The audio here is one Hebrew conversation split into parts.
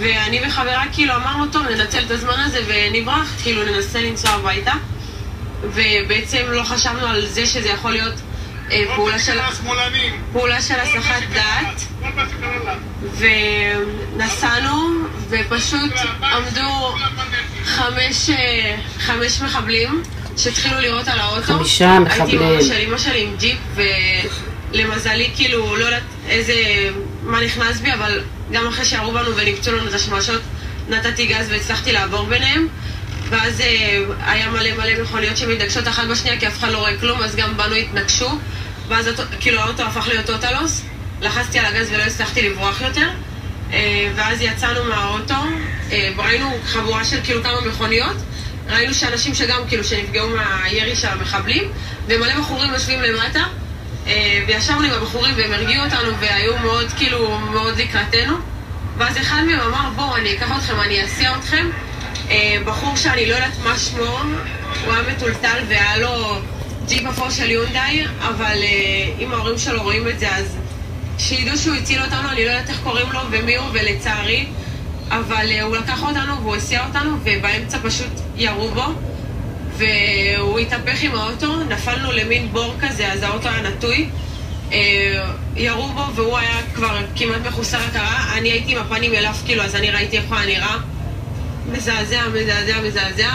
ואני וחברה כאילו אמרנו, טוב, ננצל את הזמן הזה ונברח, כאילו ננסה לנסוע הביתה. ובעצם לא חשבנו על זה שזה יכול להיות אה, פעולה של... פעולה של הסחת דעת. ונסענו, ופשוט עמדו חמש, אה, חמש מחבלים שהתחילו לירות על האוטו. חמישה מחבלים. הייתי עם אמא שלי עם ג'יפ, ולמזלי, כאילו, לא יודעת איזה... מה נכנס בי, אבל גם אחרי שירו בנו וניפצו לנו את השמשות, נתתי גז והצלחתי לעבור ביניהם. ואז אה, היה מלא מלא מכוניות שמתנגשות אחת בשנייה כי אף אחד לא רואה כלום, אז גם בנו התנגשו. ואז אותו, כאילו האוטו הפך להיות אוטלוס, לחצתי על הגז ולא הצלחתי לברוח יותר. אה, ואז יצאנו מהאוטו, אה, ראינו חבורה של כאילו כמה מכוניות, ראינו שאנשים שגם כאילו שנפגעו מהירי של המחבלים, ומלא בחורים יושבים למטה, וישבנו עם הבחורים והם הרגיעו אותנו והיו מאוד כאילו מאוד לקראתנו. ואז אחד מהם אמר בואו אני אקח אתכם, אני אסיע אתכם. בחור שאני לא יודעת מה שמו, הוא היה מטולטל והיה לו ג'יפ אפור של יונדאי, אבל אם ההורים שלו רואים את זה אז שידעו שהוא הציל אותנו, אני לא יודעת איך קוראים לו ומי הוא, ולצערי, אבל הוא לקח אותנו והוא הסיע אותנו, ובאמצע פשוט ירו בו, והוא התהפך עם האוטו, נפלנו למין בור כזה, אז האוטו היה נטוי. Uh, ירו בו והוא היה כבר כמעט מחוסר הכרה, אני הייתי עם הפנים אליו, כאילו, אז אני ראיתי איך הוא היה נראה. מזעזע, מזעזע, מזעזע,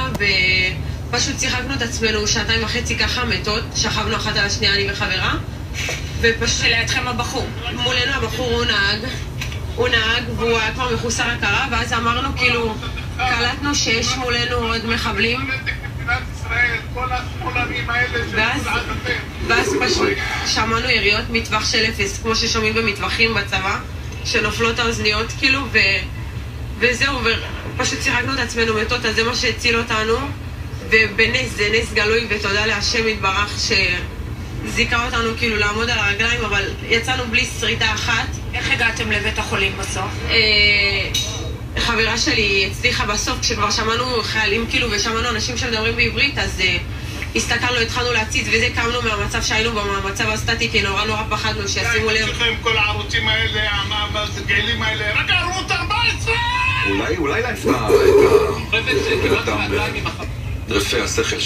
ופשוט שיחקנו את עצמנו שעתיים וחצי ככה מתות, שכבנו אחת על השנייה, אני וחברה. ופשוט לידכם הבחור. מולנו הבחור הוא נהג, הוא נהג והוא היה כבר מחוסר הכרה, ואז אמרנו כאילו, קלטנו שיש מולנו עוד מחבלים. ואז, ואז פשוט שמענו יריות מטווח של אפס, כמו ששומעים במטווחים בצבא, שנופלות האוזניות כאילו, ו, וזהו, ופשוט שיחקנו את עצמנו מתות, אז זה מה שהציל אותנו, ובנס, זה נס גלוי, ותודה להשם יתברך ש... זיכה אותנו כאילו לעמוד על הרגליים, אבל יצאנו בלי שריטה אחת. איך הגעתם לבית החולים בסוף? אה, חברה שלי הצליחה בסוף, כשכבר שמענו חיילים כאילו ושמענו אנשים שמדברים בעברית, אז אה, הסתכלנו, התחלנו להציץ, וזה קמנו מהמצב שהיינו במצב הסטטי, כי נורא נורא פחדנו שישימו לב. לכם כל הערוצים האלה, הגאלים האלה, רק ערוץ 14! אולי, אולי להפנה את ה... רפה השכל